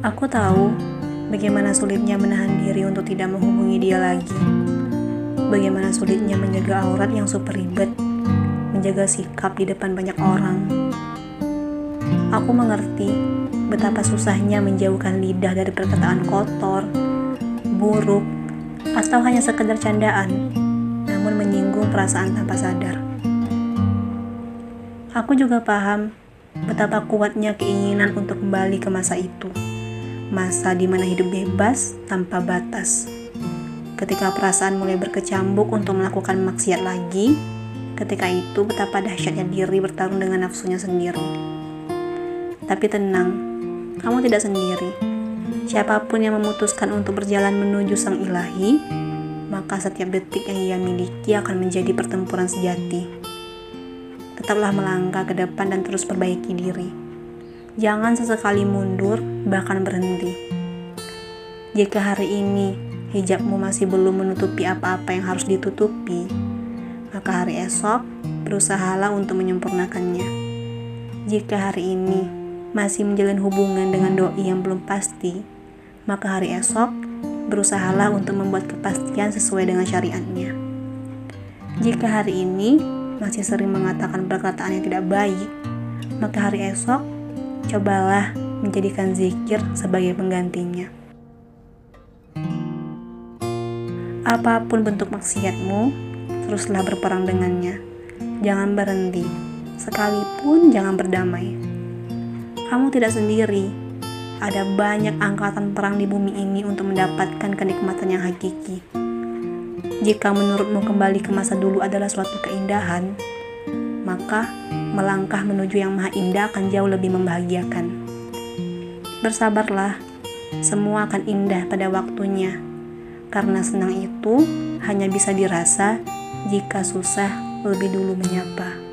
Aku tahu bagaimana sulitnya menahan diri untuk tidak menghubungi dia lagi. Bagaimana sulitnya menjaga aurat yang super ribet, menjaga sikap di depan banyak orang. Aku mengerti betapa susahnya menjauhkan lidah dari perkataan kotor, buruk, atau hanya sekedar candaan, namun menyinggung perasaan tanpa sadar. Aku juga paham betapa kuatnya keinginan untuk kembali ke masa itu. Masa di mana hidup bebas tanpa batas. Ketika perasaan mulai berkecambuk untuk melakukan maksiat lagi, ketika itu betapa dahsyatnya diri bertarung dengan nafsunya sendiri. Tapi tenang, kamu tidak sendiri. Siapa pun yang memutuskan untuk berjalan menuju sang ilahi, maka setiap detik yang ia miliki akan menjadi pertempuran sejati tetaplah melangkah ke depan dan terus perbaiki diri. Jangan sesekali mundur, bahkan berhenti. Jika hari ini hijabmu masih belum menutupi apa-apa yang harus ditutupi, maka hari esok berusahalah untuk menyempurnakannya. Jika hari ini masih menjalin hubungan dengan doi yang belum pasti, maka hari esok berusahalah untuk membuat kepastian sesuai dengan syariatnya. Jika hari ini masih sering mengatakan perkataan yang tidak baik, maka hari esok cobalah menjadikan zikir sebagai penggantinya. Apa pun bentuk maksiatmu, teruslah berperang dengannya. Jangan berhenti, sekalipun jangan berdamai. Kamu tidak sendiri. Ada banyak angkatan perang di bumi ini untuk mendapatkan kenikmatan yang hakiki. Jika menurutmu kembali ke masa dulu adalah suatu keindahan, maka melangkah menuju yang maha indah akan jauh lebih membahagiakan. Bersabarlah, semua akan indah pada waktunya, karena senang itu hanya bisa dirasa jika susah lebih dulu menyapa.